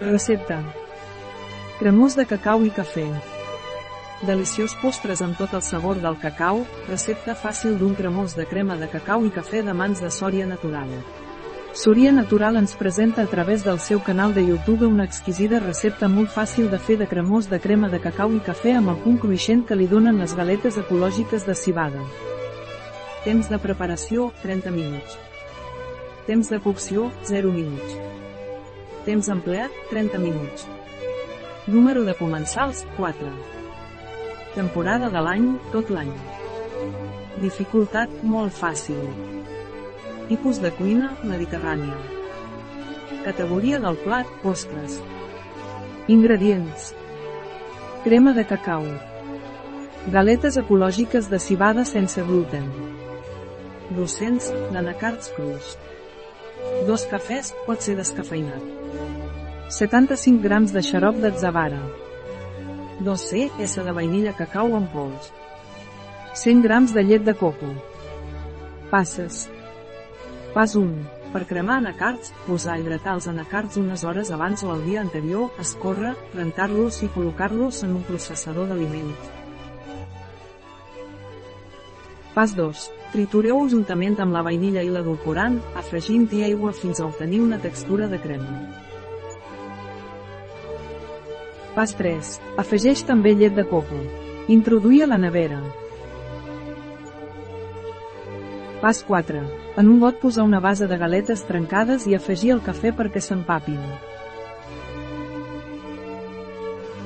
Recepta. Cremós de cacau i cafè. Deliciós postres amb tot el sabor del cacau, recepta fàcil d'un cremós de crema de cacau i cafè de mans de Sòria Natural. Sòria Natural ens presenta a través del seu canal de YouTube una exquisida recepta molt fàcil de fer de cremós de crema de cacau i cafè amb el punt cruixent que li donen les galetes ecològiques de cibada. Temps de preparació, 30 minuts. Temps de cocció, 0 minuts. Temps empleat, 30 minuts. Número de comensals, 4. Temporada de l'any, tot l'any. Dificultat, molt fàcil. Tipus de cuina, mediterrània. Categoria del plat, postres. Ingredients. Crema de cacau. Galetes ecològiques de cibada sense gluten. 200 d'anacards crus. Dos cafès, pot ser descafeinat. 75 grams de xarop d'atzavara. 2C S de vainilla cacau en pols. 100 grams de llet de coco. Passes. Pas 1. Per cremar anacards, posar a hidratar els anacards unes hores abans o el dia anterior, escórrer, rentar-los i col·locar-los en un processador d'aliments. Pas 2. Tritureu-ho juntament amb la vainilla i l'edulcorant, afegint-hi aigua fins a obtenir una textura de crema. Pas 3. Afegeix també llet de coco. Introduir a la nevera. Pas 4. En un got posar una base de galetes trencades i afegir el cafè perquè s'empapin.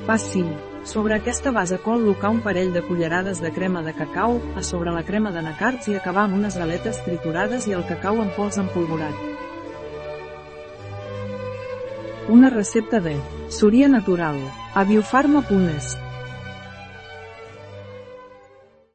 Pas 5. Sobre aquesta base col·locar un parell de cullerades de crema de cacau, a sobre la crema d'anacards i acabar amb unes galetes triturades i el cacau en pols empolvorat. Una recepta de Súria Natural, a biofarma.es.